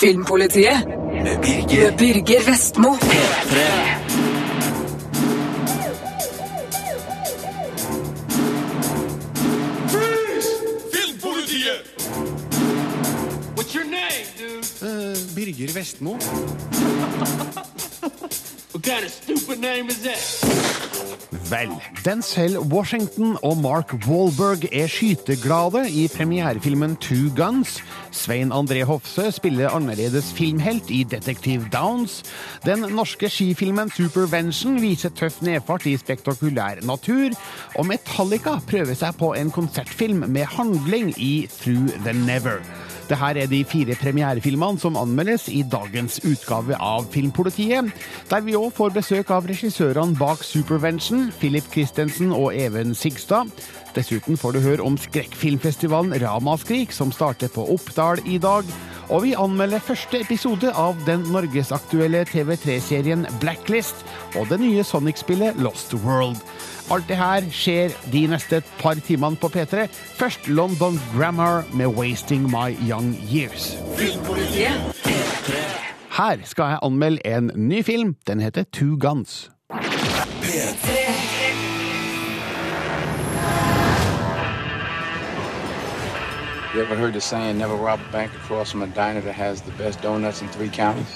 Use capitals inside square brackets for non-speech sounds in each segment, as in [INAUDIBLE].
Filmpolitiet med Birger, med Birger Vestmo. Filmpolitiet! What's your name, dude? Birger Vestmo. [LAUGHS] What kind of stupid name is that? Vel, Denzel Washington og Mark Wahlberg er skyteglade i premierefilmen Two Guns. Svein André Hofse spiller annerledes filmhelt i Detektiv Downs. Den norske skifilmen Supervention viser tøff nedfart i spektakulær natur. Og Metallica prøver seg på en konsertfilm med handling i Through the Never. Dette er de fire premierefilmene som anmeldes i dagens utgave av Filmpolitiet, der vi òg får besøk av regissørene bak Supervention, Philip Christensen og Even Sigstad. Dessuten får du høre om skrekkfilmfestivalen Ramaskrik, som starter på Oppdal i dag. Og vi anmelder første episode av den norgesaktuelle TV3-serien Blacklist og det nye Sonic-spillet Lost World. Alt det her skjer de neste par timene på P3. Først London Grammar med 'Wasting My Young Years'. Her skal jeg anmelde en ny film. Den heter Two Guns. You ever heard the saying, never rob a bank across from a diner that has the best donuts in three counties?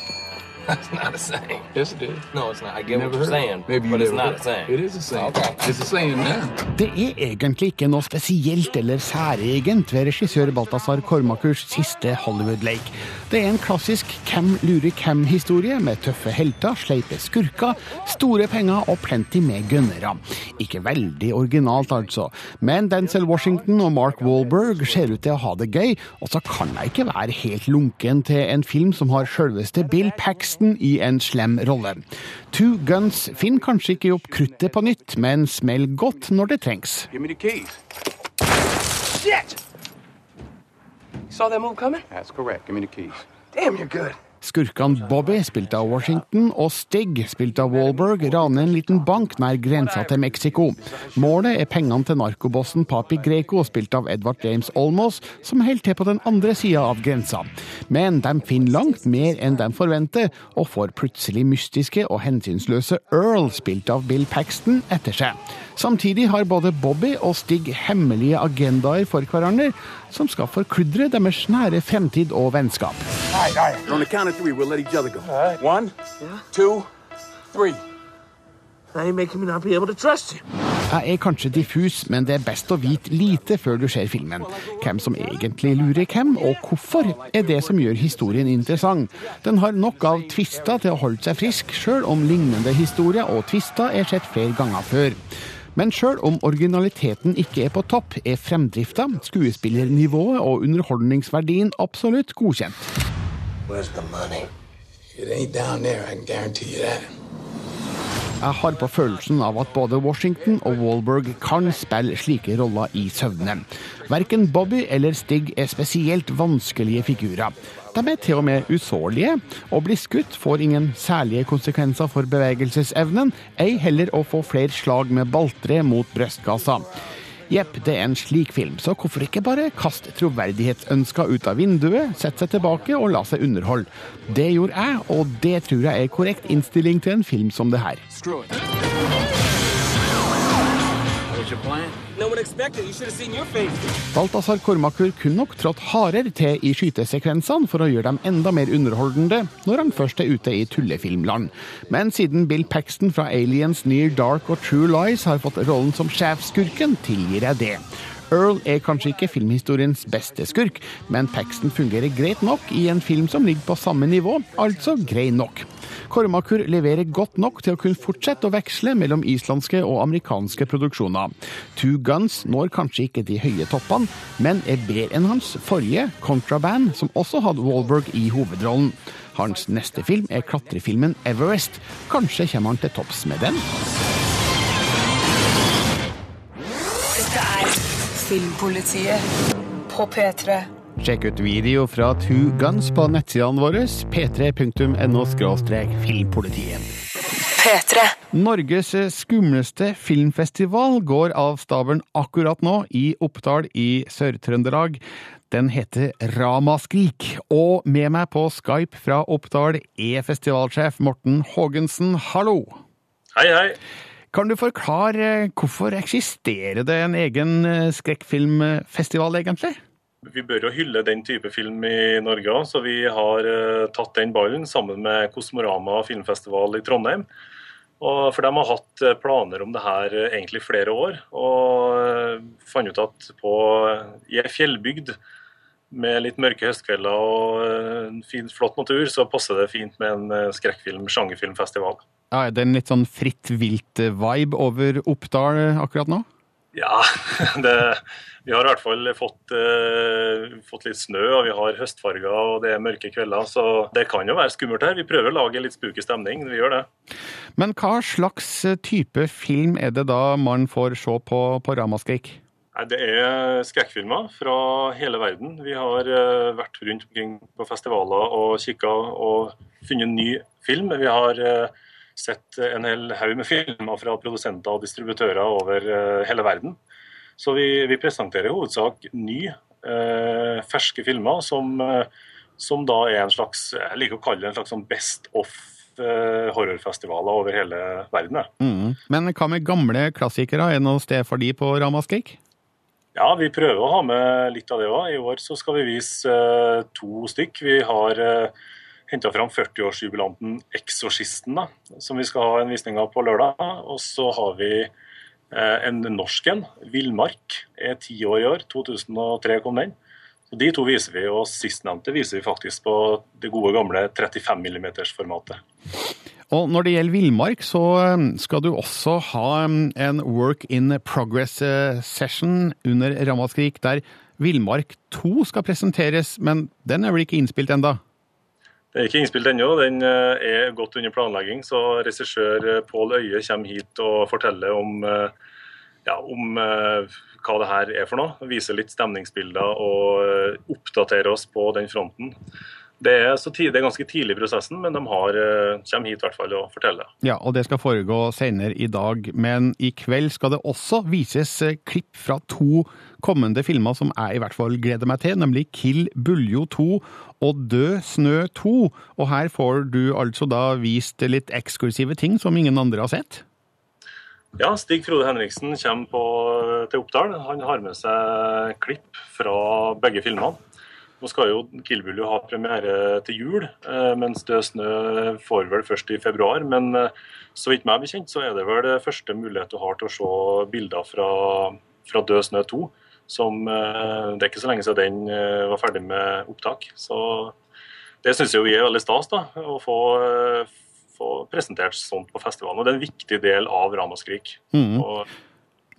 Not a saying. Yes, it is. No, it's not. I get never what you're saying. Maybe you but it's not heard a saying. It is a saying. Okay. It's a saying now. Det er egentlig ikke noe spesielt eller særegent ved regissør Balthazar Kormakurs siste Hollywood-lake. Det er en klassisk hvem lurer hvem-historie med tøffe helter, sleipe skurker, store penger og plenty med gønnere. Ikke veldig originalt, altså, men Denzel Washington og Mark Wahlberg ser ut til å ha det gøy, og så kan jeg ikke være helt lunken til en film som har sjølveste Bill Paxton i en slem rolle. Two Guns finner kanskje ikke opp kruttet på nytt, men smell godt når det trengs. Shit! You saw that move coming? That's correct. Give me the keys. Damn, you're good. Skurkene Bobby, spilt av Washington, og Stig, spilt av Wahlberg, raner en liten bank nær grensa til Mexico. Målet er pengene til narkobossen Papi Greco, spilt av Edvard James Olmos, som holder til på den andre sida av grensa. Men de finner langt mer enn de forventer, og får plutselig mystiske og hensynsløse Earl, spilt av Bill Paxton, etter seg. Samtidig har både Bobby og Stig hemmelige agendaer for hverandre, som skal forkludre deres nære fremtid og vennskap. All right, all right. On the count of three, we'll let each other go. One, two, three. Now you're making me not be able to trust you. Jeg er kanskje diffus, men det er best å vite lite før du ser filmen. Hvem som egentlig lurer hvem, og hvorfor, er det som gjør historien interessant. Den har nok av tvister til å holde seg frisk, sjøl om lignende historier og tvister er sett flere ganger før. Men sjøl om originaliteten ikke er på topp, er fremdrifta, skuespillernivået og underholdningsverdien absolutt godkjent. Where's the money? It ain't down there, I can guarantee you that. Jeg har på følelsen av at både Washington og Wahlberg kan spille slike roller i søvne. Verken Bobby eller Stig er spesielt vanskelige figurer. De er til og med usårlige. Å bli skutt får ingen særlige konsekvenser for bevegelsesevnen, ei heller å få flere slag med baltre mot brystkassa. Jepp, det er en slik film, så hvorfor ikke bare kaste troverdighetsønska ut av vinduet, sette seg tilbake og la seg underholde? Det gjorde jeg, og det tror jeg er korrekt innstilling til en film som det her. Screw it. Balthazar Kormakur kunne nok trådt hardere til i skytesekvensene for å gjøre dem enda mer underholdende når han først er ute i tullefilmland. Men siden Bill Paxton fra Aliens, Near Dark og True Lies har fått rollen som sjefskurken, tilgir jeg det. Earl er kanskje ikke filmhistoriens beste skurk, men Paxton fungerer greit nok i en film som ligger på samme nivå, altså grei nok. Kormakur leverer godt nok til å kunne fortsette å veksle mellom islandske og amerikanske produksjoner. Two Guns når kanskje ikke de høye toppene, men er bedre enn hans forrige, Contraband, som også hadde Wahlberg i hovedrollen. Hans neste film er klatrefilmen Everest. Kanskje kommer han til topps med den? Filmpolitiet på P3. Sjekk ut video fra Two Guns på nettsidene våre p3.no filmpolitiet. P3. Norges skumleste filmfestival går av stabelen akkurat nå i Oppdal i Sør-Trøndelag. Den heter Ramaskrik, og med meg på Skype fra Oppdal er festivalsjef Morten Haagensen. Hallo! Hei, hei. Kan du forklare hvorfor eksisterer det en egen eh, skrekkfilmfestival, egentlig? Vi bør jo hylle den type film i Norge òg, så vi har eh, tatt den ballen sammen med Kosmorama filmfestival i Trondheim. Og for de har hatt eh, planer om det her eh, egentlig flere år, og eh, fant ut at på, i ei fjellbygd med litt mørke høstkvelder og eh, en fin, flott natur, så passer det fint med en eh, skrekkfilm, sjangerfilmfestival. Ja, er det en litt sånn fritt vilt-vibe over Oppdal akkurat nå? Ja, [LAUGHS] det, vi har i hvert fall fått, eh, fått litt snø, og vi har høstfarger og det er mørke kvelder, så det kan jo være skummelt her. Vi prøver å lage litt spooky stemning, vi gjør det. Men hva slags type film er det da man får se på, på Ramaskrik? Det er skrekkfilmer fra hele verden. Vi har eh, vært rundt omkring på festivaler og kikka og funnet ny film. Vi har eh, sett en hel haug med filmer fra produsenter og distributører over eh, hele verden. Så vi, vi presenterer i hovedsak ny, eh, ferske filmer som, som da er en slags jeg liker å kalle det en slags sånn best of eh, horrorfestivaler over hele verden. Mm. Men hva med gamle klassikere? Er det noe sted for de på Ramaskrik? Ja, vi prøver å ha med litt av det òg. I år så skal vi vise eh, to stykk. Vi har uh, henta fram 40-årsjubilanten Eksorsisten, som vi skal ha en visning av på lørdag. Og så har vi eh, en norsk en, Villmark, er ti år i år. 2003 kom den. Så De to viser vi, og sistnevnte viser vi faktisk på det gode gamle 35 mm-formatet. Og når det gjelder villmark, så um, skal du også ha um, en work in progress uh, session under Ramaskrik, der Villmark 2 skal presenteres, men den er vel ikke innspilt enda? Det er ikke innspilt ennå, den eh, er godt under planlegging. Så regissør eh, Pål Øye kommer hit og forteller om, eh, ja, om eh, hva det her er for noe. Viser litt stemningsbilder og eh, oppdaterer oss på den fronten. Det er, så tid, det er ganske tidlig i prosessen, men de har, eh, kommer hit i hvert fall og forteller. Ja, og det skal foregå senere i dag, men i kveld skal det også vises eh, klipp fra to kommende filmer som jeg i hvert fall gleder meg til, nemlig Kill Buljo 2 og Død snø 2. Og her får du altså da vist litt eksklusive ting som ingen andre har sett. Ja, Stig Frode Henriksen kommer på, til Oppdal. Han har med seg klipp fra begge filmene. Nå skal jo Kill Bill ha premiere til jul, eh, mens Død snø får vel først i februar. Men eh, så vidt meg bekjent, så er det vel det første mulighet du har til å se bilder fra, fra Død snø 2. Som, eh, det er ikke så lenge siden den var ferdig med opptak. Så det syns vi er veldig stas, da, å få, få presentert sånt på festivalen. Og det er en viktig del av Ramaskrik. Og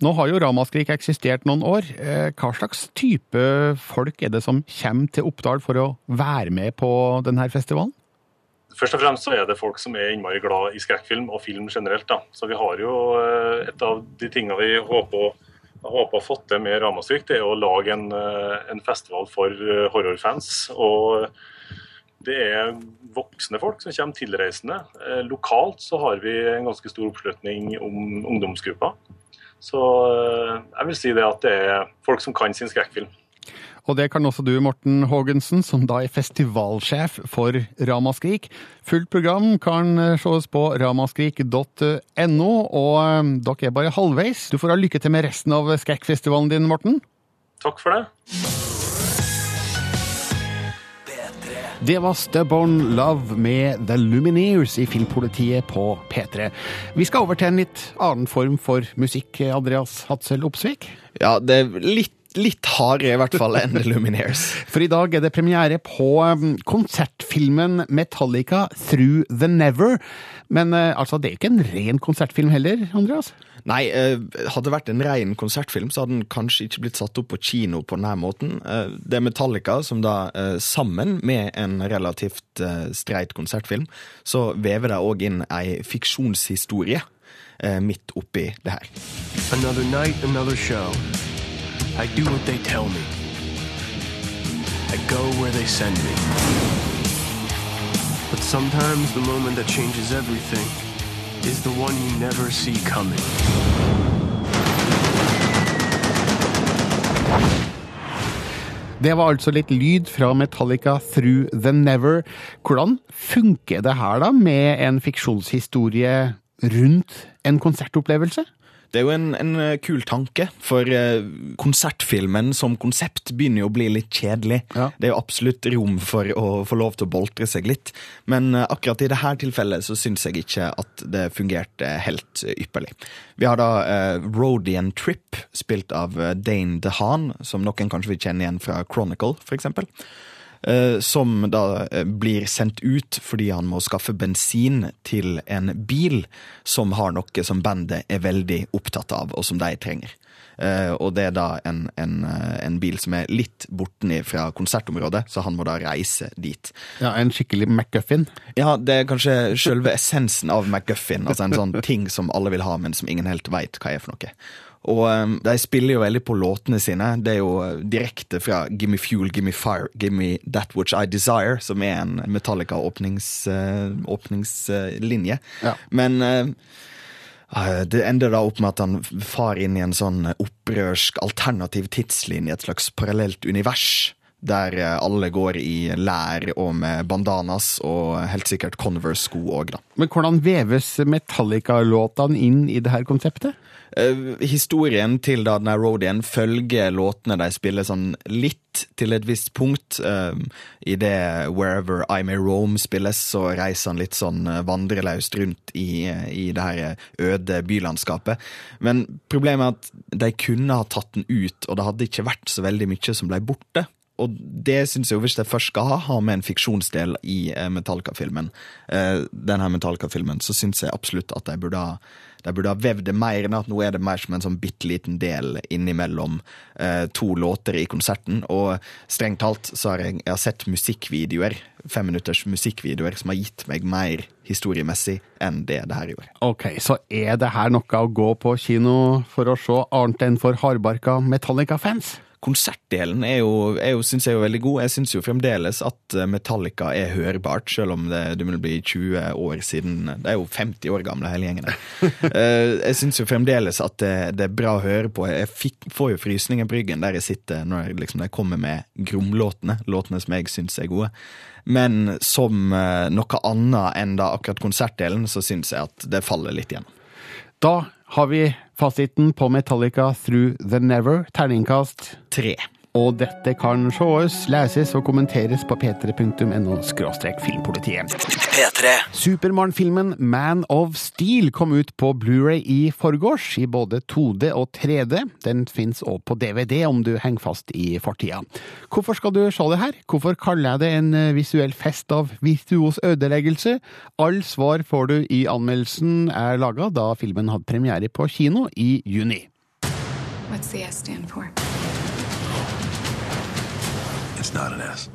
Nå har jo Ramaskrik eksistert noen år. Eh, Hva slags type folk er det som kommer til Oppdal for å være med på denne festivalen? Først og fremst så er det folk som er innmari glad i skrekkfilm og film generelt. da. Så vi har jo eh, et av de tingene vi håper, håper å få til med Ramaskrik, det er å lage en, eh, en festival for horrorfans. Og det er voksne folk som kommer tilreisende. Lokalt så har vi en ganske stor oppslutning om ungdomsgrupper. Så eh, jeg vil si det at det er folk som kan sin skrekkfilm. Og det kan også du, Morten Haagensen, som da er festivalsjef for Ramaskrik. Fullt program kan ses sees på ramaskrik.no, og eh, dere er bare halvveis. Du får ha lykke til med resten av skrekkfestivalen din, Morten. Takk for det. Det var Stubborn Love med The Lumineers i Filmpolitiet på P3. Vi skal over til en litt annen form for musikk, Andreas Hatzel Opsvik. Ja, det er litt, litt hardere i hvert fall enn The Lumineers. [LAUGHS] For i dag er det premiere på um, konsertfilmen Metallica Through the Never. Men uh, altså, det er ikke en ren konsertfilm heller, Andreas? Nei, eh, hadde det vært en ren konsertfilm, så hadde den kanskje ikke blitt satt opp på kino på denne måten. Eh, det er Metallica som da, eh, sammen med en relativt eh, streit konsertfilm, så vever de òg inn ei fiksjonshistorie eh, midt oppi det her. Another night, another show. I do what they tell me. I go where they send me. But sometimes the moment that changes everything is the one you never see coming. Det var altså litt lyd fra Metallica Through the Never. Hvordan funker det her da, med en fiksjonshistorie rundt en konsertopplevelse? Det er jo en, en eh, kul tanke, for eh, konsertfilmen som konsept begynner jo å bli litt kjedelig. Ja. Det er jo absolutt rom for å få lov til å boltre seg litt, men eh, akkurat i dette tilfellet så syns jeg ikke at det fungerte helt ypperlig. Vi har da uh, Rodian Trip, spilt av Dane DeHaan, som noen kanskje vil kjenne igjen fra Chronicle, for eksempel. Eh, som da eh, blir sendt ut fordi han må skaffe bensin til en bil som har noe som bandet er veldig opptatt av, og som de trenger. Eh, og det er da en, en, en bil som er litt borten fra konsertområdet, så han må da reise dit. Ja, En skikkelig McGuffin? Ja, det er kanskje selve essensen av McGuffin. Altså en sånn [LAUGHS] ting som alle vil ha, men som ingen helt veit hva er for noe. Og um, de spiller jo veldig på låtene sine. Det er jo uh, direkte fra Gimme Fuel, Gimme Fire, Gimme That Which I Desire, som er en Metallica-åpningslinje. åpningslinje. Ja. Men uh, uh, det ender da opp med at han far inn i en sånn opprørsk alternativ tidslinje, et slags parallelt univers. Der alle går i lær og med bandanas, og helt sikkert Converse-sko òg, da. Men hvordan veves Metallica-låtene inn i det her konseptet? Eh, historien til da denne roadien følger låtene de spiller sånn litt til et visst punkt. Uh, I det Wherever I May Roam spilles, så reiser han litt sånn vandrelaust vandreløst rundt i, i det her øde bylandskapet. Men problemet er at de kunne ha tatt den ut, og det hadde ikke vært så veldig mye som ble borte. Og det syns jeg jo, hvis jeg først skal ha, ha med en fiksjonsdel i eh, Metallica-filmen, eh, denne Metallica-filmen, så syns jeg absolutt at de burde ha de burde ha vevd det mer enn at nå er det mer som en sånn bitte liten del innimellom eh, to låter i konserten. Og strengt talt så har jeg, jeg har sett musikkvideoer, femminutters musikkvideoer, som har gitt meg mer historiemessig enn det det her gjorde. Ok, så er det her noe å gå på kino for å se annet enn for hardbarka Metallica-fans? Konsertdelen er jo, er jo syns jeg er veldig god. Jeg syns jo fremdeles at Metallica er hørbart, selv om det, det blir bli 20 år siden Det er jo 50 år gamle, hele gjengen. der. [LAUGHS] Eh, jeg syns jo fremdeles at det, det er bra å høre på. Jeg fikk, får jo frysninger på ryggen der jeg sitter når jeg, liksom, jeg kommer med Grom-låtene, som jeg syns er gode. Men som eh, noe annet enn da akkurat konsertdelen, så syns jeg at det faller litt igjennom. Da har vi fasiten på Metallica Through the Never, terningkast Tre. Og dette kan sees, leses og kommenteres på p3.no filmpolitiet. P3. Supermann-filmen Man of Steel kom ut på Blu-ray i forgårs, i både 2D og 3D. Den fins òg på DVD om du henger fast i fortida. Hvorfor skal du se det her? Hvorfor kaller jeg det en eh, visuell fest av virtuos ødeleggelse? All svar får du i anmeldelsen er laga da filmen hadde premiere på kino i juni. What's the S stand for? It's not an S.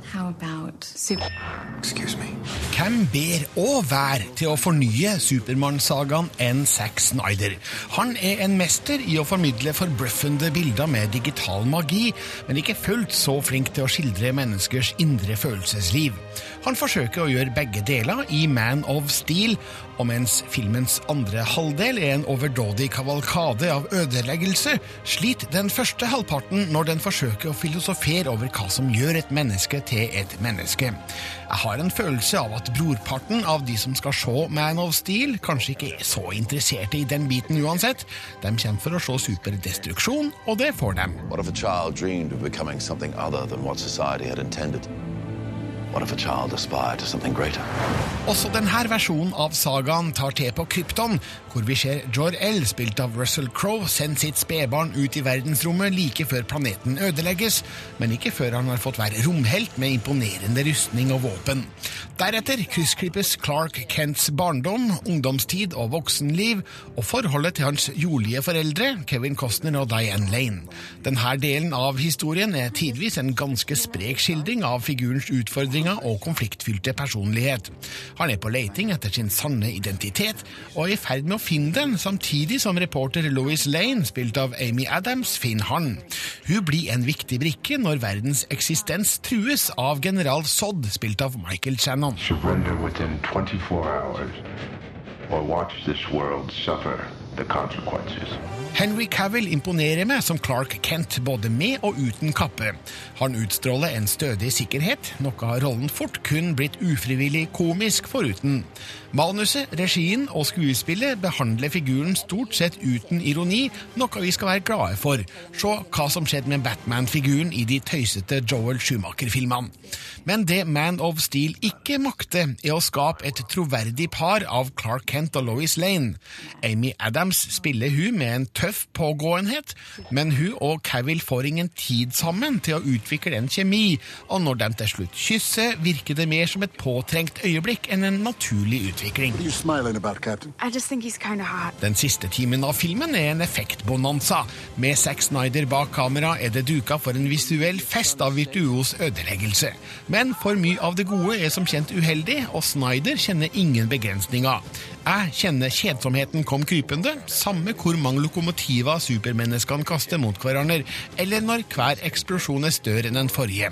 Hvem ber og vær til å fornye Supermann-sagaen enn Zack Snyder? Han er en mester i å formidle forbløffende bilder med digital magi, men ikke fullt så flink til å skildre menneskers indre følelsesliv. Han forsøker å gjøre begge deler i Man of Steel, og mens filmens andre halvdel er en overdådig kavalkade av ødeleggelse, sliter den første halvparten når den forsøker å filosofere over hva som gjør et menneske til et menneske. Jeg har en følelse av at brorparten av de som skal se Man of Steel, kanskje ikke er så interesserte i den biten uansett. De kommer for å se superdestruksjon, og det får de. What if a child dreamed of becoming something other than what society had intended? What if a child aspired to something greater? Også denne versjonen av sagaen tar til på Krypton, hvor vi ser Jor-El, spilt av Russell Crowe, sende sitt spedbarn ut i verdensrommet like før planeten ødelegges, men ikke før han har fått være romhelt med imponerende rustning og våpen. Deretter kryssklippes Clark Kents barndom, ungdomstid og voksenliv, og forholdet til hans jordlige foreldre, Kevin Costner og Diane Lane. Denne delen av historien er tidvis en ganske sprek skildring av figurens utfordringer og konfliktfylte personlighet. Han er på leiting etter sin sanne identitet, og er i ferd med å finne den, samtidig som reporter Louis Lane, spilt av Amy Adams, finner han. Hun blir en viktig brikke når verdens eksistens trues av general Sodd, spilt av Michael Shannon. Surrender within 24 hours or watch this world suffer the consequences. Henry Cavill imponerer meg som Clark Kent, både med og uten kappe. Han utstråler en stødig sikkerhet, noe har rollen fort kun blitt ufrivillig komisk foruten. Manuset, regien og skuespillet behandler figuren stort sett uten ironi, noe vi skal være glade for. Se hva som skjedde med Batman-figuren i de tøysete Joel Schumacher-filmene. Men det Man of Steel ikke makter, er å skape et troverdig par av Clark Kent og Lois Lane. Amy Adams spiller hun med en tøff pågåenhet, men hun og Cavill får ingen tid sammen til å utvikle en kjemi, og når de til slutt kysser, virker det mer som et påtrengt øyeblikk enn en naturlig utvikling. I just think he's kind of hot. Den siste timen av filmen er en effektbonanza. Med Zack Snyder bak kamera er det duka for en visuell fest av virtuos ødeleggelse. Men for mye av det gode er som kjent uheldig, og Snyder kjenner ingen begrensninger. Jeg kjenner kjedsomheten kom krypende, samme hvor mange lokomotiver supermenneskene kaster mot hverandre, eller når hver eksplosjon er større enn den forrige.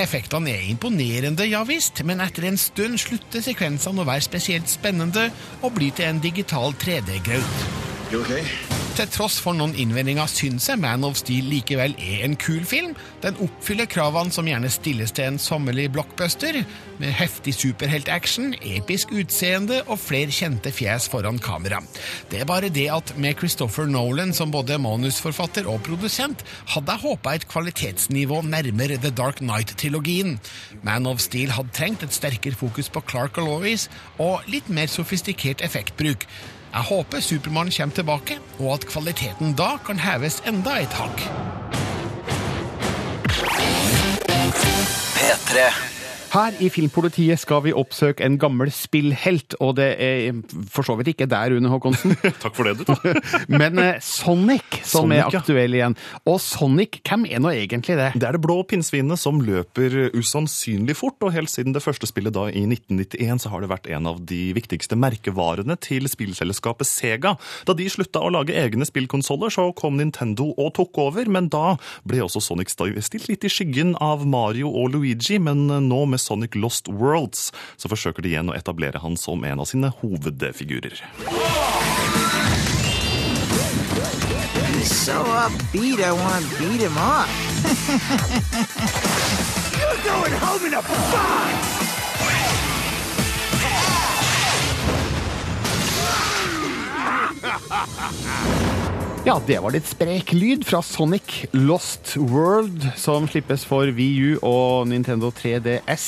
Effektene er imponerende, ja visst, men etter en stund slutter sekvensene å være spesielt spennende og blir til en digital 3D-graut. Til tross for noen innvendinger syns jeg Man of Steel likevel er en kul film. Den oppfyller kravene som gjerne stilles til en sommerlig blockbuster, med heftig superheltaction, episk utseende og flere kjente fjes foran kamera. Det er bare det at med Christopher Nolan som både manusforfatter og produsent, hadde jeg håpa et kvalitetsnivå nærmere The Dark Knight-trilogien. Man of Steel hadde trengt et sterkere fokus på Clark og Lois, og litt mer sofistikert effektbruk. Jeg håper Supermann kommer tilbake, og at kvaliteten da kan heves enda et hakk. P3. Her i Filmpolitiet skal vi oppsøke en gammel spillhelt, og det er for så vidt ikke der, Rune Håkonsen. [LAUGHS] Takk for det, du. [LAUGHS] Men eh, Sonic som Sonic, er ja. aktuell igjen. Og Sonic, hvem er nå egentlig det? Det er det blå pinnsvinet som løper usannsynlig fort, og helt siden det første spillet da i 1991 så har det vært en av de viktigste merkevarene til spillselskapet Sega. Da de slutta å lage egne spillkonsoller, så kom Nintendo og tok over, men da ble også Sonic stilt litt i skyggen av Mario og Luigi, men nå med Sonic Lost Worlds så forsøker de igjen å etablere han som en av sine hovedfigurer. He's so upbeat, I want to beat him up. [LAUGHS] You're going home in a fun! [LAUGHS] Ja, det var litt sprek lyd fra Sonic Lost World, som slippes for VU og Nintendo 3DS.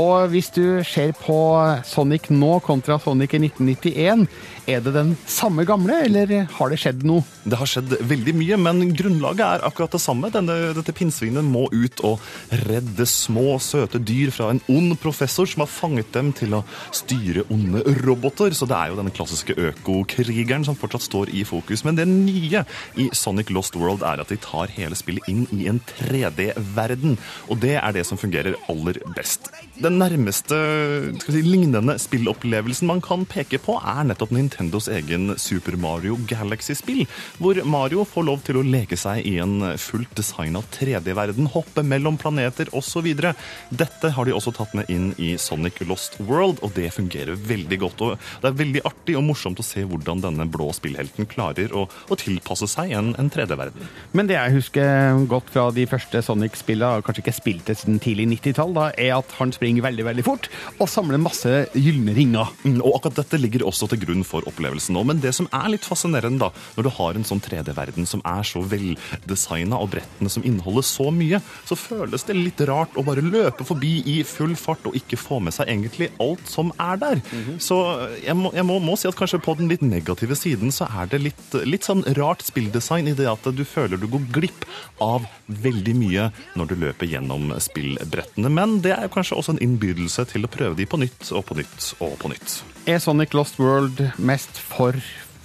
Og hvis du ser på Sonic nå kontra Sonic i 1991, er det den samme gamle, eller har det skjedd noe? Det har skjedd veldig mye, men grunnlaget er akkurat det samme. Denne, dette pinnsvinet må ut og redde små, søte dyr fra en ond professor som har fanget dem til å styre onde roboter. Så det er jo denne klassiske økokrigeren som fortsatt står i fokus. Men det nye i Sonic Lost World er at de tar hele spillet inn i en 3D-verden. Og det er det som fungerer aller best. Den nærmeste si, lignende spillopplevelsen man kan peke på, er nettopp Nintendos egen Super Mario Galaxy-spill, hvor Mario får lov til å leke seg i en fullt designa 3D-verden, hoppe mellom planeter osv. Dette har de også tatt med inn i Sonic Lost World, og det fungerer veldig godt. Og det er veldig artig og morsomt å se hvordan denne blå spillhelten klarer å, å tilpasse seg en, en 3D-verden. Men det jeg husker godt fra de første Sonic-spillene, kanskje ikke spilt det siden tidlig 90-tall, er at han springer veldig veldig fort og samler masse gylne ringer. Mm, Og akkurat dette ligger også til grunn for opplevelsen nå. Men det som er litt fascinerende, da, når du har en sånn 3D-verden som er så veldesigna, og brettene som inneholder så mye, så føles det litt rart å bare løpe forbi i full fart og ikke få med seg egentlig alt som er der. Så jeg, må, jeg må, må si at kanskje på den litt negative siden så er det litt, litt sånn rart spilldesign i det at du føler du går glipp av veldig mye når du løper gjennom spillbrettene. Men det er kanskje også en innbydelse til å prøve de på nytt og på nytt og på nytt. Er Sonic Lost World mest for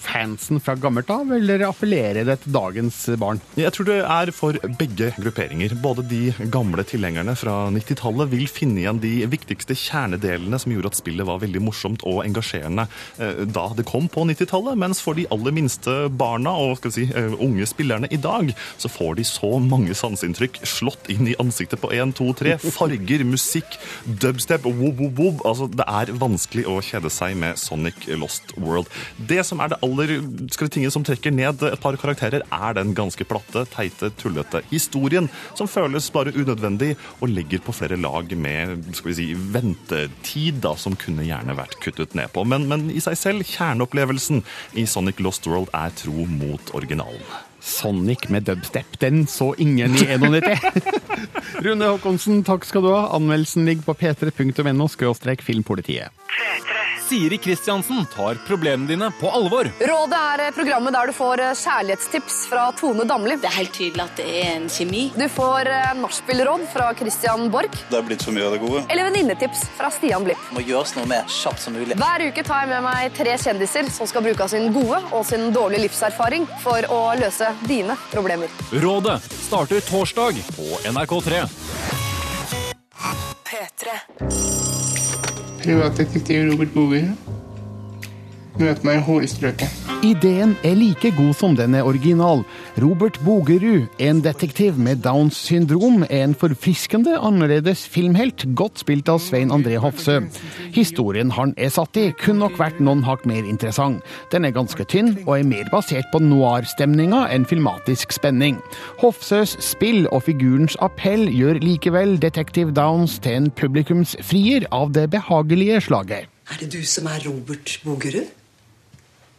fansen fra gammelt av, eller appellerer det til dagens barn? Jeg tror det er for begge grupperinger. Både de gamle tilhengerne fra 90-tallet vil finne igjen de viktigste kjernedelene som gjorde at spillet var veldig morsomt og engasjerende eh, da det kom på 90-tallet, mens for de aller minste barna og si, eh, unge spillerne i dag, så får de så mange sanseinntrykk slått inn i ansiktet på 1, 2, 3. Farger, musikk, dubstep, wob, wob, wob. Altså, det er vanskelig å kjede seg med Sonic Lost World. Det som er det aller aller skal vi, tingene som trekker ned et par karakterer, er den ganske platte, teite, tullete historien som føles bare unødvendig og legger på flere lag med skal vi si, ventetid da, som kunne gjerne vært kuttet ned på. Men, men i seg selv, kjerneopplevelsen i Sonic Lost World er tro mot originalen. Sonic med dubstep, den så ingen i 91. [LAUGHS] Rune Håkonsen, takk skal du ha. Anmeldelsen ligger på p3.no filmpolitiet. Siri Kristiansen tar problemene dine på alvor. Rådet er programmet der du får eh, kjærlighetstips fra Tone Damli. Det er helt tydelig at det er en kjemi. Du får eh, nachspielråd fra Christian Borch. Det er blitt for mye av det gode. Eller venninnetips fra Stian Blipp. Må gjøres noe mer kjapt som mulig. Hver uke tar jeg med meg tre kjendiser som skal bruke av sin gode og sin dårlige livserfaring for å løse dine problemer. Rådet starter torsdag på NRK3. P3. Privatdetektiv Robert Boger. Møt meg i hårstrøket. Ideen er like god som den er original. Robert Bogerud, en detektiv med Downs syndrom, er en forfriskende annerledes filmhelt, godt spilt av Svein André Hofsø. Historien han er satt i, kunne nok vært noen hakk mer interessant. Den er ganske tynn, og er mer basert på noir-stemninga enn filmatisk spenning. Hofsøs spill og figurens appell gjør likevel Detektiv Downs til en publikumsfrier av det behagelige slaget. Er det du som er Robert Bogerud?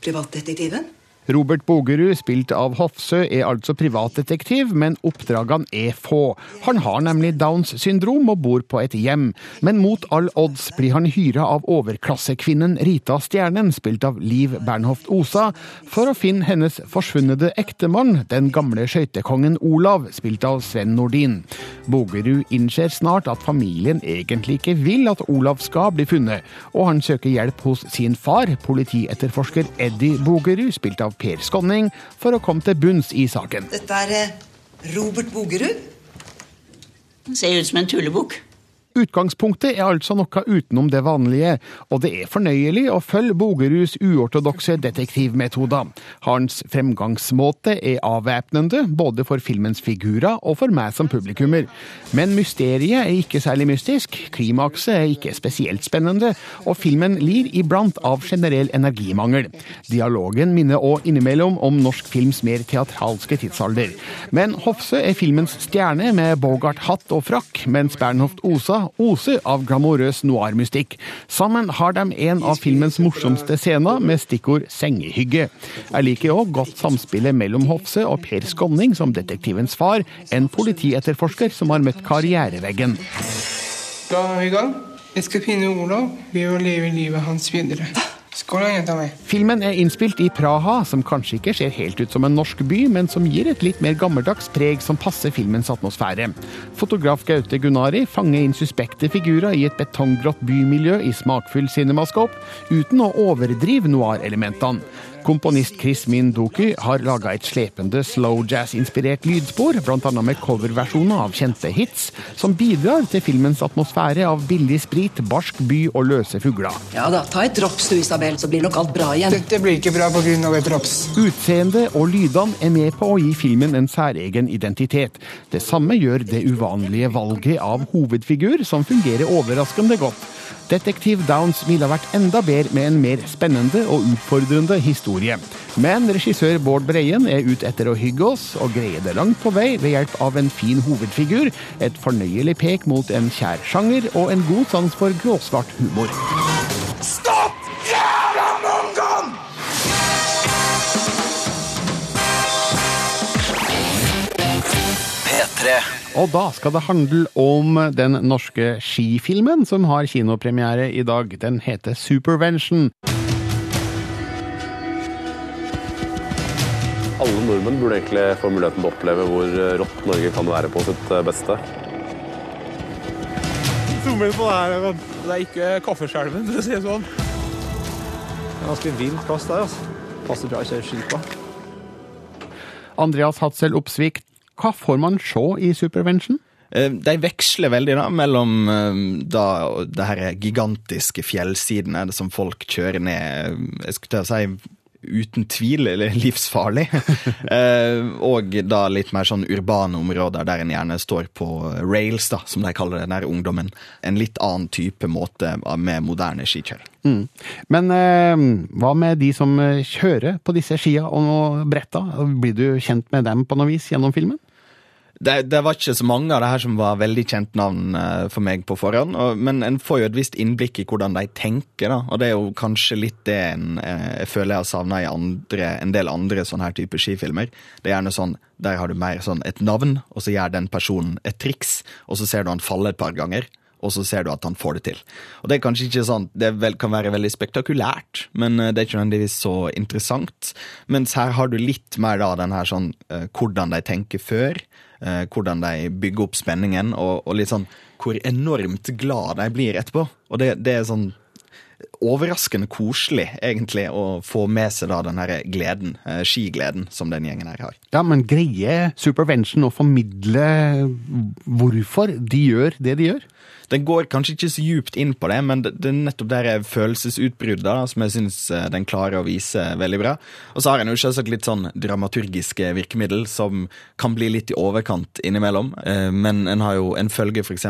Privatdetektiven? Robert Bogerud, spilt av Hofsø, er altså privatdetektiv, men oppdragene er få. Han har nemlig Downs syndrom og bor på et hjem. Men mot all odds blir han hyra av overklassekvinnen Rita Stjernen, spilt av Liv Bernhoft Osa, for å finne hennes forsvunne ektemann, den gamle skøytekongen Olav, spilt av Sven Nordin. Bogerud innser snart at familien egentlig ikke vil at Olav skal bli funnet, og han søker hjelp hos sin far, politietterforsker Eddie Bogerud, spilt av Per Skonning for å komme til bunns i saken. Dette er eh, Robert Bogerud. Ser ut som en tullebukk. Utgangspunktet er altså noe utenom det vanlige, og det er fornøyelig å følge Bogerus uortodokse detektivmetoder. Hans fremgangsmåte er avvæpnende, både for filmens figurer og for meg som publikummer. Men mysteriet er ikke særlig mystisk, klimakset er ikke spesielt spennende, og filmen lir iblant av generell energimangel. Dialogen minner òg innimellom om norsk films mer teatralske tidsalder. Men Hofse er filmens stjerne med Bogart-hatt og frakk, mens Bernhoft Osa oser av glamorøs noir-mystikk. Sammen har de en av filmens morsomste scener med stikkord sengehygge. Jeg liker òg godt samspillet mellom Hofse og Per Skånning som detektivens far, en politietterforsker som har møtt karriereveggen. Da er vi i gang. Jeg skal finne Olav ved å leve livet hans videre. Skål, jenta mi. Filmen er innspilt i Praha, som kanskje ikke ser helt ut som en norsk by, men som gir et litt mer gammeldags preg som passer filmens atmosfære. Fotograf Gaute Gunnari fanger inn suspekte figurer i et betonggrått bymiljø i smakfull cinemascope, uten å overdrive noir-elementene. Komponist Chris Mindoki har laga et slepende slow jazz-inspirert lydspor, bl.a. med coverversjoner av kjente hits, som bidrar til filmens atmosfære av billig sprit, barsk by og løse fugler. Ja da, ta et drops du, Isabel, så blir nok alt bra igjen. Dette blir ikke bra pga. et drops. Utseendet og lydene er med på å gi filmen en særegen identitet. Det samme gjør det uvanlige valget av hovedfigur, som fungerer overraskende godt. Detektiv Downs ville ha vært enda bedre med en mer spennende og utfordrende historie. Men regissør Bård Breien er ute etter å hygge oss, og greier det langt på vei ved hjelp av en fin hovedfigur, et fornøyelig pek mot en kjær sjanger og en god sans for gråsvart humor. Stopp! Jævla mongoen! P3. Og da skal det handle om den norske skifilmen som har kinopremiere i dag. Den heter Supervention. Alle nordmenn burde egentlig få muligheten til å oppleve hvor rått Norge kan være på sitt beste. Zoom inn på det her, men det er ikke kaffeskjelven, for å si det sånn. Det er ganske vill plass der, altså. Passer bra å kjøre ski på. Andreas Hatzel Opsvik, hva får man se i Supervention? Eh, De veksler veldig da, mellom eh, da, det her gigantiske fjellsidene som folk kjører ned Jeg skulle til å si uten tvil eller [LAUGHS] livsfarlig. [LAUGHS] Eh, og da litt mer sånn urbane områder der en gjerne står på rails, da, som de kaller det, den ungdommen. En litt annen type måte med moderne skikjøring. Mm. Men eh, hva med de som kjører på disse skia og bretta? Blir du kjent med dem på noe vis gjennom filmen? Det, det, var ikke så mange av det her som var veldig kjent navn uh, for meg på forhånd. Og, men en får jo et visst innblikk i hvordan de tenker, da. Og det er jo kanskje litt det en, uh, jeg føler jeg har savna i andre, en del andre sånne her type skifilmer. Det er gjerne sånn, Der har du mer sånn et navn, og så gjør den personen et triks, og så ser du han falle et par ganger. Og så ser du at han får det til. Og Det er kanskje ikke sånn, det vel, kan være veldig spektakulært, men uh, det er ikke nødvendigvis så interessant. Mens her har du litt mer da den her sånn hvordan de tenker før eh, hvordan de bygger opp spenningen, og, og, litt sånn hvor enormt glad de blir etterpå. Og det, det er sånn overraskende koselig, egentlig, å få med seg da den her gleden, eh, skigleden, som den gjengen her har. Ja, men greier Supervention å formidle hvorfor de gjør det de gjør? Den går kanskje ikke så djupt inn på det, men det, det er nettopp der følelsesutbruddet som jeg syns eh, den klarer å vise veldig bra. Og så har en jo selvsagt litt sånn dramaturgiske virkemiddel som kan bli litt i overkant innimellom. Eh, men en har jo en følge f.eks.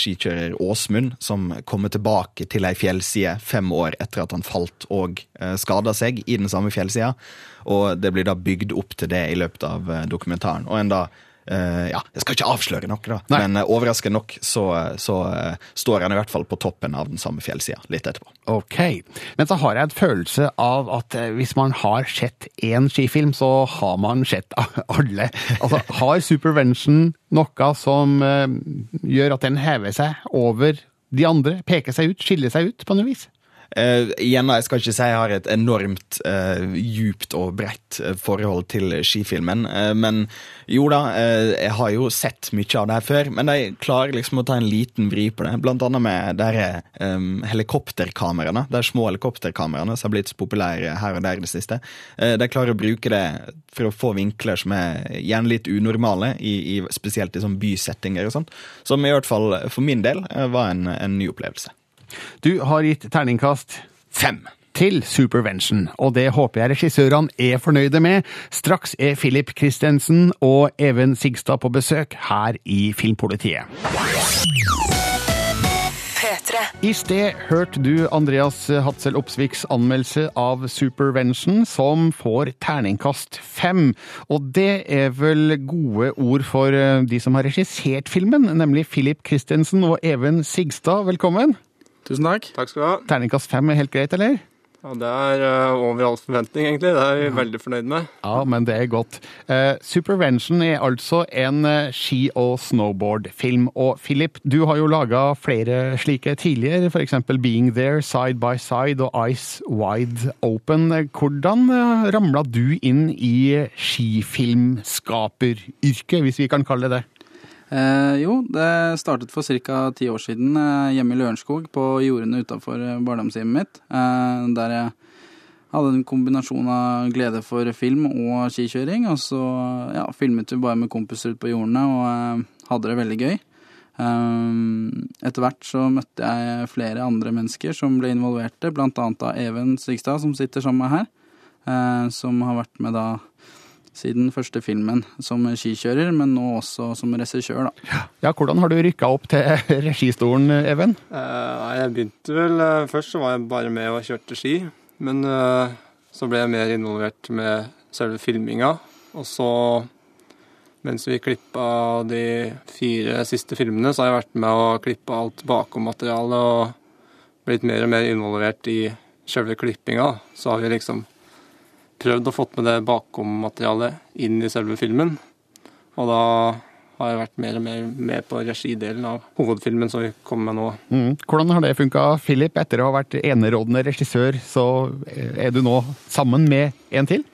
Skikjører Åsmund, som kommer tilbake til ei fjellside fem år etter at han falt og skada seg i den samme fjellsida. Og det blir da bygd opp til det i løpet av dokumentaren. Og en da Uh, ja, Jeg skal ikke avsløre noe, da, Nei. men overraskende nok så, så står han i hvert fall på toppen av den samme fjellsida litt etterpå. Ok, Men så har jeg en følelse av at hvis man har sett én skifilm, så har man sett alle. Altså, [LAUGHS] Har Supervention noe som gjør at den hever seg over de andre? Peker seg ut, skiller seg ut på noe vis? Uh, igjen, Jeg skal ikke si jeg har et enormt uh, djupt og bredt uh, forhold til skifilmen. Uh, men jo da, jeg har jo sett mye av det her før. Men de klarer liksom å ta en liten vri på det. Blant annet med de um, helikopterkameraene. De små helikopterkameraene som har blitt så populære her og der i det siste. de klarer å bruke det for å få vinkler som er gjerne litt unormale, i, i, spesielt i sånn bysettinger og sånt. Som i hvert fall for min del var en, en ny opplevelse. Du har gitt terningkast fem til Supervention, og det håper jeg regissørene er fornøyde med. Straks er Philip Christensen og Even Sigstad på besøk her i Filmpolitiet. I sted hørte du Andreas Hatzel Opsviks anmeldelse av Supervention, som får terningkast fem. Og det er vel gode ord for de som har regissert filmen, nemlig Philip Christensen og Even Sigstad. Velkommen! Tusen takk. Takk skal du ha. Terningkast fem er helt greit, eller? Ja, Det er uh, over all forventning, egentlig. Det er vi ja. veldig fornøyd med. Ja, men det er godt. Uh, Supervention er altså en uh, ski- og snowboardfilm. Og Philip, du har jo laga flere slike tidligere, f.eks. Being There, Side by Side og Ice Wide Open. Hvordan ramla du inn i skifilmskaperyrket, hvis vi kan kalle det det? Eh, jo, det startet for ca. ti år siden eh, hjemme i Lørenskog, på jordene utafor eh, barndomshjemmet mitt. Eh, der jeg hadde en kombinasjon av glede for film og skikjøring. Og så ja, filmet vi bare med kompiser ute på jordene og eh, hadde det veldig gøy. Eh, etter hvert så møtte jeg flere andre mennesker som ble involverte, blant annet da Even Sigstad, som sitter sammen med meg her. som har vært med da siden første filmen som skikjører, men nå også som regissør, da. Ja, hvordan har du rykka opp til [LAUGHS] registolen, Even? Uh, jeg begynte vel uh, Først så var jeg bare med og kjørte ski, men uh, så ble jeg mer involvert med selve filminga. Og så, mens vi klippa de fire siste filmene, så har jeg vært med å klippe alt bakom-materialet og blitt mer og mer involvert i selve klippinga. Så har vi liksom prøvd å fått med det bakom-materialet inn i selve filmen. Og da har jeg vært mer og mer med på regidelen av hovedfilmen som vi kommer med nå. Mm. Hvordan har det funka, Philip? Etter å ha vært enerådende regissør, så er du nå sammen med en til?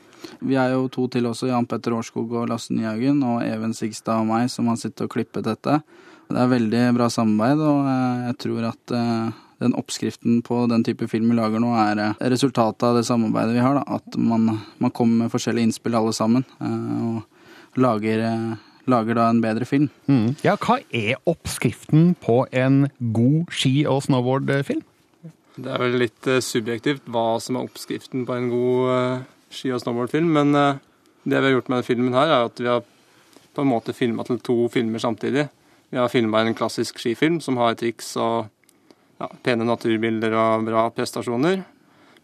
Vi er jo to til også, Jan Petter Årskog og Lasse Nyhaugen, og Even Sigstad og meg, som har sittet og klippet dette. Det er veldig bra samarbeid, og jeg tror at eh, den oppskriften på den type film vi lager nå, er eh, resultatet av det samarbeidet vi har. Da. At man, man, kommer med forskjellige innspill alle sammen, eh, og lager, eh, lager da en bedre film. Mm. Ja, hva er oppskriften på en god ski- og snowboardfilm? Det er vel litt subjektivt hva som er oppskriften på en god ski- og snowboardfilm, men det vi har gjort med denne filmen her, er at vi har på en måte filma til to filmer samtidig. Vi har filma en klassisk skifilm som har triks og ja, pene naturbilder og bra prestasjoner.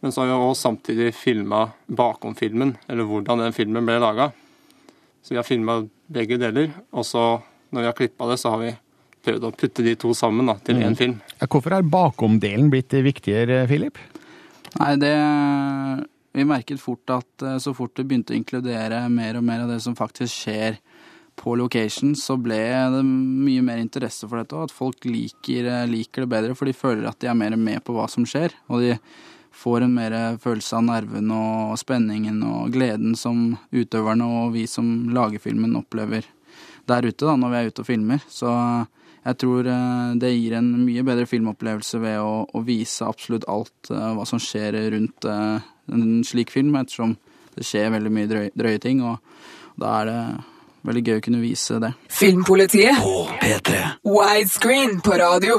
Men så har vi også samtidig filma bakom filmen, eller hvordan den filmen ble laga. Så vi har filma begge deler, og så når vi har klippa det, så har vi prøvd å putte de to sammen da, til én Mm. film. Hvorfor er bakomdelen blitt viktigere, Philip? Nei, det Vi merket fort at eh, så fort det begynte å inkludere mer og mer av det som faktisk skjer på location, så ble det mye mer interesse for dette, og at folk liker, eh, liker det bedre, for de føler at de er mer med på hva som skjer. Og de får en mer følelse av nerven og spenningen og gleden som utøverne og vi som lager filmen opplever der ute da, når vi er ute og filmer. Så jeg tror eh, det gir en mye bedre filmopplevelse ved å, å vise absolutt alt eh, hva som skjer rundt en slik film, ettersom det skjer veldig mye drøye, drøye ting, og da er det veldig gøy å kunne vise det. Filmpolitiet på P3. Widescreen på radio.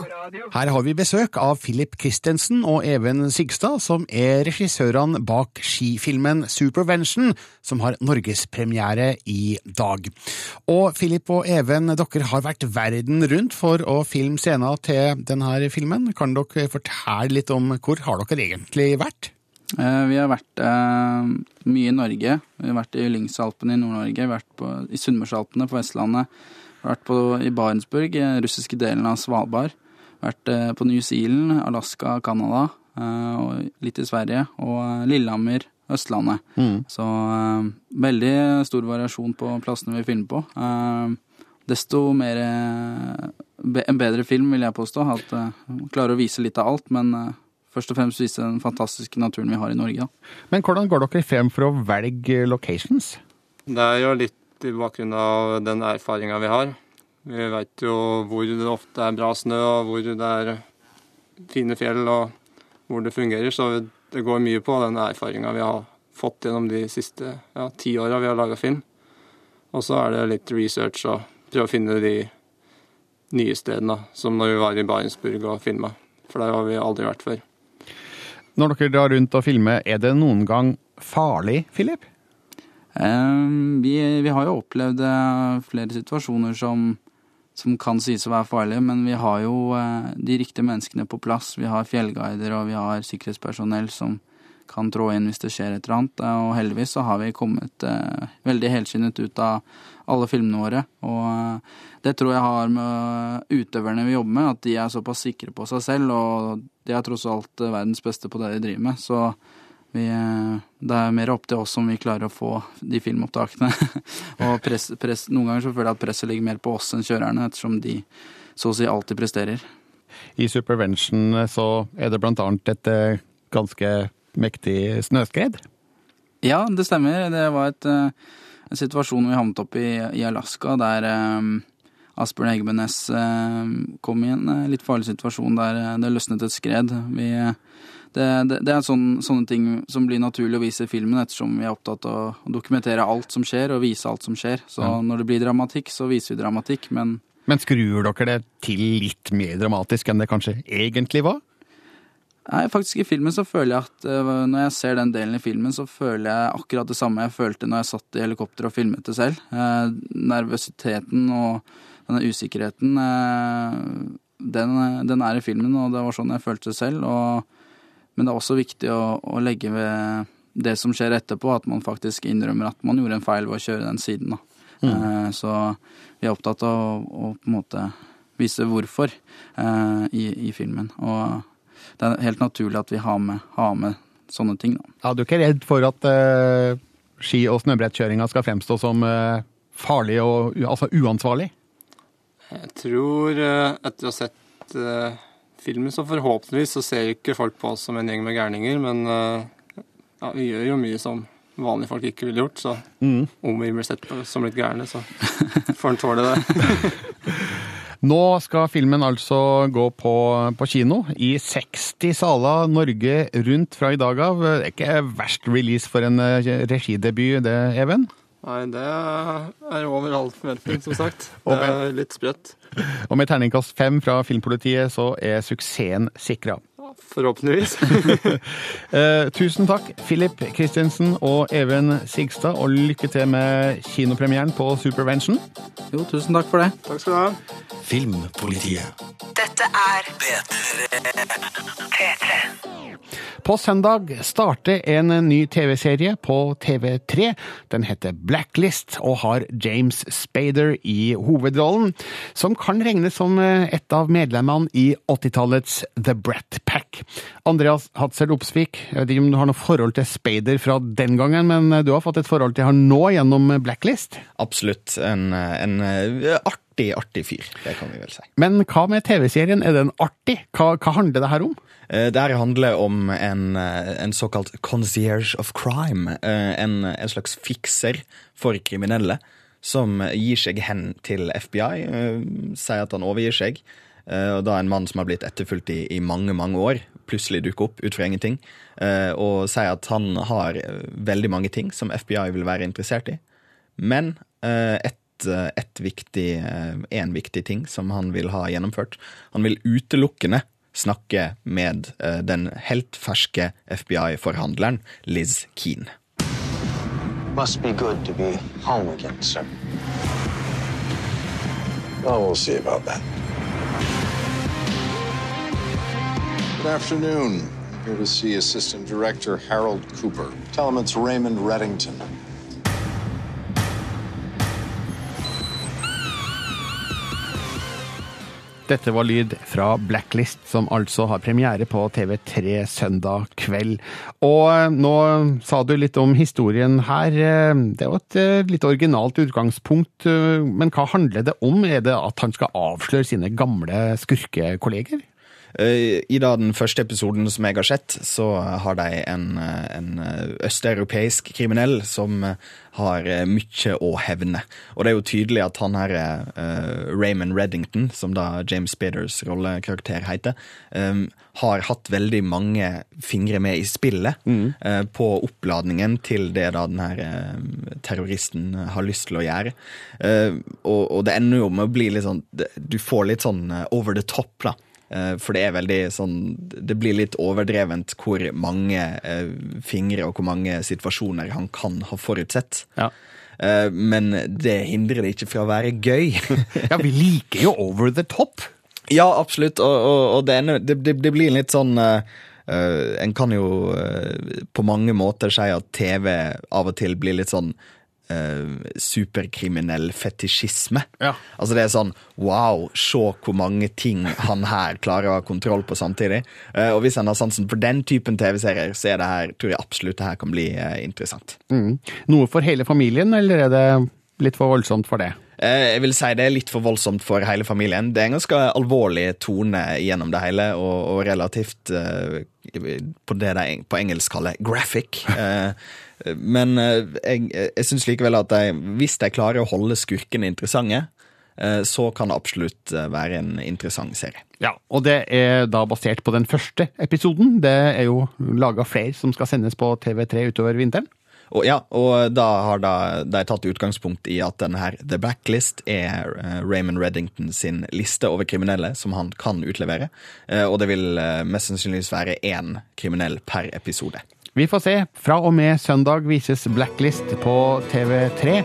Her har vi besøk av Philip Christensen og Even Sigstad, som er regissørene bak skifilmen Supervention, som har norgespremiere i dag. Og Philip og Even, dere har vært verden rundt for å filme scener til denne filmen. Kan dere fortelle litt om hvor har dere egentlig vært? Eh, Vi har vært eh, mye i Norge. Vi har vært i Lyngsalpene i Nord-Norge, vært på, i Sunnmørsalpene på Vestlandet, vi har vært på, i Barentsburg, i den russiske delen av Svalbard. Vært eh, på New Zealand, Alaska, Canada, eh, og litt i Sverige, og eh, Lillehammer, Østlandet. Mm. Så eh, veldig stor variasjon på plassene vi filmer på. Eh, desto mer eh, En bedre film, vil jeg påstå. At eh, klarer å vise litt av alt, men eh, først og fremst vise den fantastiske naturen vi har i Norge. Da. Men hvordan går dere frem for å velge locations? Det er jo litt i bakgrunn av den erfaringa vi har. Vi veit jo hvor det ofte er bra snø, og hvor det er fine fjell, og hvor det fungerer. Så det går mye på den erfaringa vi har fått gjennom de siste ja, ti åra vi har laga film. Og så er det litt research og prøve å finne de nye stedene, som når vi var i Barentsburg og filma. For der har vi aldri vært før. Når dere drar rundt og filmer, er det noen gang farlig, Philip? Um, vi, vi har jo opplevd eh, flere situasjoner som, som kan sies å være farlige, men vi har jo uh, de riktige menneskene på plass. Vi har fjellguider og vi har sikkerhetspersonell som kan trå inn hvis det skjer et eller annet. Eh, Og heldigvis så har vi kommet uh, veldig helskinnet ut av alle filmene våre. Og eh, det tror jeg har med utøverne vi jobber med, at de er såpass sikre på seg selv, og de er tross alt eh, verdens beste på det de driver med. Så vi, eh, det er mer opp til oss om vi klarer å få de filmopptakene. [LAUGHS] og press, press, noen ganger så føler jeg at presset ligger mer på oss enn kjørerne, ettersom de så å si alltid presterer. I Supervention så er det blant annet et eh, ganske mektig snøskred. Ja, det stemmer. Det var et, eh, en situasjon vi havnet opp i i Alaska, der eh, Asbjørn Eggebenes eh, kom i en eh, litt farlig situasjon der eh, det løsnet et skred. Vi, det, det, det er sånn, sånne ting som blir naturlig å vise i filmen, ettersom vi er opptatt av å dokumentere alt som skjer, og vise alt som skjer. Så Ja. når det blir dramatikk, så viser vi dramatikk, men Men skrur dere det til litt mer dramatisk enn det kanskje egentlig var? Nei, faktisk i filmen så føler jeg at uh, når jeg ser den delen i filmen, så føler jeg akkurat det samme jeg følte når jeg satt i helikopteret og filmet det selv. Uh, nervøsiteten og denne usikkerheten, uh, den, den er i filmen, og det var sånn jeg følte det selv. Og, men det er også viktig å, å legge ved det som skjer etterpå, at man faktisk innrømmer at man gjorde en feil ved å kjøre den siden. Eh, så vi er opptatt av å, å på en måte vise hvorfor i, i filmen. Og det er helt naturlig at vi har med, har med sånne ting. Da. Ja, du er ikke redd for at uh, ski- og snøbrettkjøringa skal fremstå som uh, farlig og altså uansvarlig? Jeg tror uh, etter å ha sett filmen, så forhåpentligvis så ser ikke folk på oss som en gjeng med gærninger, men ja, vi gjør jo mye som vanlige folk ikke ville gjort, så Mm. om vi blir sett på som litt gærne, så får en tåle det. [LAUGHS] Nå skal filmen altså gå på, på kino i 60 saler Norge rundt fra i dag av. Det er ikke verst release for en eh, regidebut, det, Even? Nei, det er over all forventning, som sagt. [LAUGHS] Det er litt sprøtt. Og med terningkast fem fra Filmpolitiet så er suksessen sikra. Forhåpentligvis. [LAUGHS] Eh, tusen takk, Philip Christensen og Even Sigstad, og lykke til med kinopremieren på Supervention. Jo, tusen takk for det. Takk skal du ha. Filmpolitiet. Dette er P3. På søndag starter en ny TV-serie på TV3. Den heter Blacklist og har James Spader i hovedrollen, som kan regnes som eh, et av medlemmene i 80-tallets The Brat Pack. Andreas Hatzel Opsvik, jeg vet ikke om du har noe forhold til Spader fra den gangen, men du har fått et forhold til han nå gjennom Blacklist? Absolutt. En, en eh, artig, artig fyr. Det kan vi vel si. Men hva med TV-serien? Er den artig? Hva, hva handler det her om? Eh, Det her handler om en, eh, en såkalt concierge of crime. eh, En, en slags fikser for kriminelle som gir seg hen til FBI. eh, Sier at han overgir seg. Eh, Og da en mann som har blitt etterfulgt i, i mange, mange år, plutselig dukker opp ut fra ingenting. eh, Og sier at han har eh, veldig mange ting som FBI vil være interessert i. Men eh, et, et viktig, en viktig ting som han vil ha gjennomført. Han vil utelukkende snakke med den helt ferske FBI-forhandleren Liz Keane. Must be good to be home again, sir. Well, we'll see about that. Good afternoon. I'm here to see Assistant Director Harold Cooper. Tell him it's Raymond Reddington. Dette var lyd fra Blacklist, som altså har premiere på TV3 søndag kveld. Og eh, nå sa du litt om historien her. Eh, Det er jo et eh, litt originalt utgangspunkt, men hva handler det om? Er det at han skal avsløre sine gamle skurkekolleger? Eh, I da den første episoden som jeg har sett, så har de en, eh, en østeuropeisk kriminell som eh, har eh, mye å hevne. Og det er jo tydelig at han her eh, Raymond Reddington, som da James Spaders rollekarakter heter, eh, har hatt veldig mange fingre med i spillet eh, på oppladningen til det da den her eh, terroristen har lyst til å gjøre. Eh, og, og det ender jo med å bli litt sånn Du får litt sånn eh, over the top, da. Eh, For det er veldig sånn Det blir litt overdrevent hvor mange eh, fingre og hvor mange situasjoner han kan ha forutsett. Ja. men det hindrer det ikke fra å være gøy. [LAUGHS] ja, vi liker jo over the top. Ja, absolutt. Og, og, og det, ender- det, det, blir litt sånn eh, eh, En kan jo uh, på mange måter si at TV av og til blir litt sånn eh, superkriminell fetisjisme. Altså det er sånn wow, se hvor mange ting han her klarer å ha kontroll på samtidig. Eh, og hvis han har sansen for den typen TV-serier, så er det her, tror jeg absolutt det her kan bli eh, interessant. Mm. Noe for hele familien, eller er det litt for voldsomt for det? Eh, Jeg vil si det er litt for voldsomt for hele familien. Det er en ganske alvorlig tone gjennom det hele, og, og relativt uh, på det de på engelsk kaller graphic. Uh, [LAUGHS] Men uh, jeg, jeg syns likevel at de, hvis de klarer å holde skurkene interessante, så kan det absolutt være en interessant serie. Ja, og det er da basert på den første episoden. Det er jo laga flere som skal sendes på TV3 utover vinteren. Og ja, og da har da, de tatt utgangspunkt i at denne her The Blacklist er eh, Raymond Reddington sin liste over kriminelle som han kan utlevere. Eh, Og det vil eh, mest sannsynligvis være én kriminell per episode. Vi får se. Fra og med søndag vises Blacklist på TV3.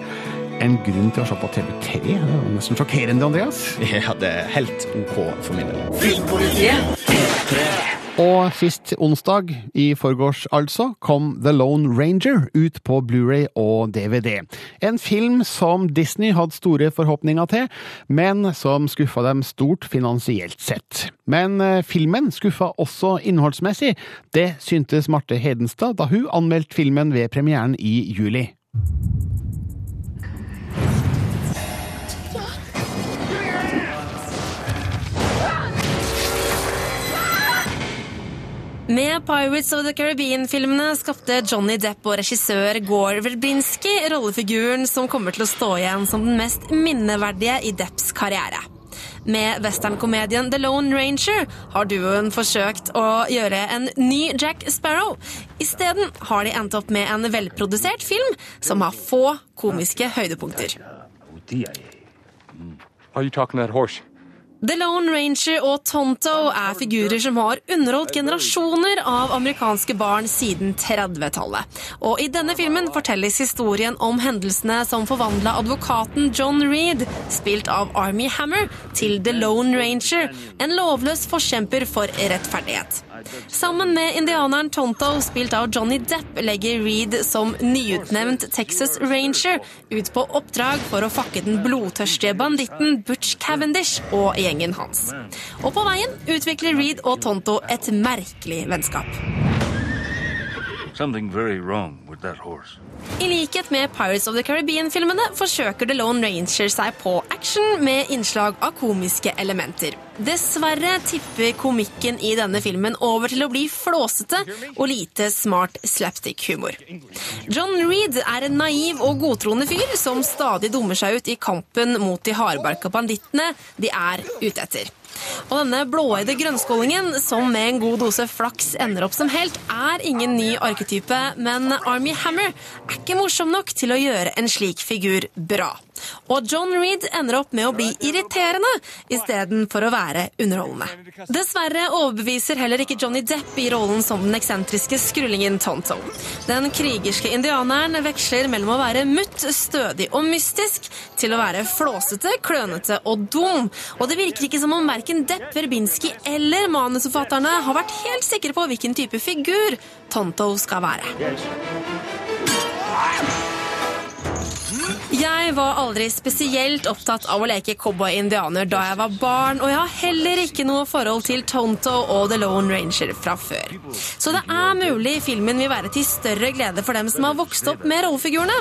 En grunn til å se på TV3? Det er nesten sjokkerende, Andreas. [LAUGHS] Ja, det er helt OK for min del. Filmpolitiet. Og sist onsdag, i forgårs altså, kom The Lone Ranger ut på Blu-ray og DVD. En film som Disney hadde store forhåpninger til, men som skuffa dem stort finansielt sett. Men eh, filmen skuffa også innholdsmessig. Det syntes Marte Hedenstad da hun anmeldte filmen ved premieren i juli. Med Pirates of the Caribbean-filmene skapte Johnny Depp og regissør Gore Verbinski rollefiguren som kommer til å stå igjen som den mest minneverdige i Depps karriere. Med westernkomedien The Lone Ranger har duoen forsøkt å gjøre en ny Jack Sparrow. Isteden har de endt opp med en velprodusert film som har få komiske høydepunkter. Are you talking that horse? The Lone Ranger og Tonto er figurer som har underholdt generasjoner av amerikanske barn siden 30-tallet. Og i denne filmen fortelles historien om hendelsene som forvandla advokaten John Reed, spilt av Army Hammer, til The Lone Ranger, en lovløs forkjemper for rettferdighet. Sammen med indianeren Tonto, spilt av Johnny Depp, legger Reed som nyutnevnt Texas Ranger ut på oppdrag for å fakke den blodtørstige banditten Butch Cavendish og gjengen hans. Og på veien utvikler Reed og Tonto et merkelig vennskap. I likhet med Pirates of the Caribbean-filmene forsøker The Lone Ranger seg på action med innslag av komiske elementer. Dessverre tipper komikken i denne filmen over til å bli flåsete og lite smart slapstick-humor. John Reed er en naiv og godtroende fyr som stadig dummer seg ut i kampen mot de hardbarka bandittene de er ute etter. Og denne blåøyde grønnskålingen, som med en god dose flaks ender opp som helt, er ingen ny arketype, men Army Hammer er ikke morsom nok til å gjøre en slik figur bra. Og John Reed ender opp med å bli irriterende istedenfor å være underholdende. Dessverre overbeviser heller ikke Johnny Depp i rollen som den eksentriske skrullingen Tonto. Den krigerske indianeren veksler mellom å være mutt, stødig og mystisk til å være flåsete, klønete og dum. Og det virker ikke som om verken Depp, Verbinski eller manusforfatterne har vært helt sikre på hvilken type figur Tonto skal være. Jeg var aldri spesielt opptatt av å leke cowboy-indianer da jeg var barn, og jeg har heller ikke noe forhold til Tonto og The Lone Ranger fra før. Så det er mulig filmen vil være til større glede for dem som har vokst opp med rollefigurene.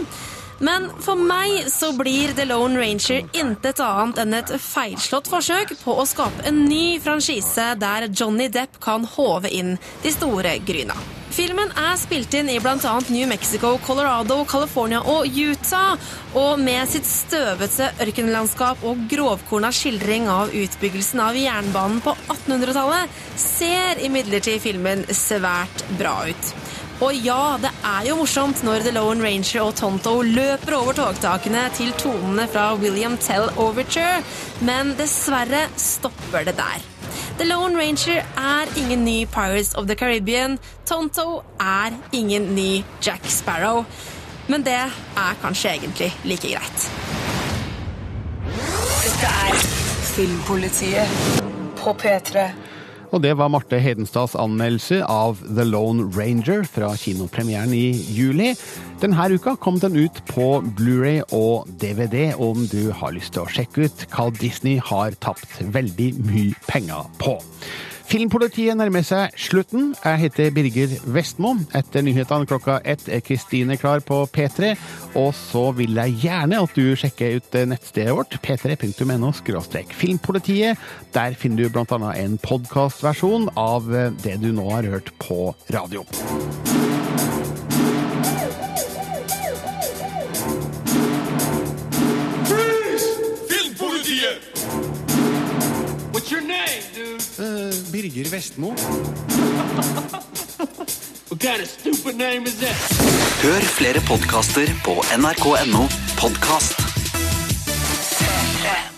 Men for meg så blir The Lone Ranger intet annet enn et feilslått forsøk på å skape en ny franchise der Johnny Depp kan håve inn de store gryna. Filmen er spilt inn i bl.a. New Mexico, Colorado, California og Utah. Og med sitt støvete ørkenlandskap og grovkorna skildring av utbyggelsen av jernbanen på 1800-tallet ser imidlertid filmen svært bra ut. Og ja, det er jo morsomt når The Lone Ranger og Tonto løper over togtakene til tonene fra William Tell Overture, men dessverre stopper det der. The Lone Ranger er ingen ny Pirates of the Caribbean. Tonto er ingen ny Jack Sparrow. Men det er kanskje egentlig like greit. Dette er Filmpolitiet på P3. Og det var Marte Hedenstads anmeldelse av The Lone Ranger fra kinopremieren i juli. Denne uka kom den ut på Blu-ray og DVD om du har lyst til å sjekke ut hva Disney har tapt veldig mye penger på. Filmpolitiet nærmer seg slutten. Jeg heter Birger Vestmo. Etter nyhetene klokka ett er Kristine klar på P3. Og så vil jeg gjerne at du sjekker ut nettstedet vårt, p3.no filmpolitiet. Der finner du bl.a. en podkastversjon av det du nå har hørt på radio. Ørjer Vestmo. [LAUGHS] Hør flere podkaster på nrk.no podkast. 3.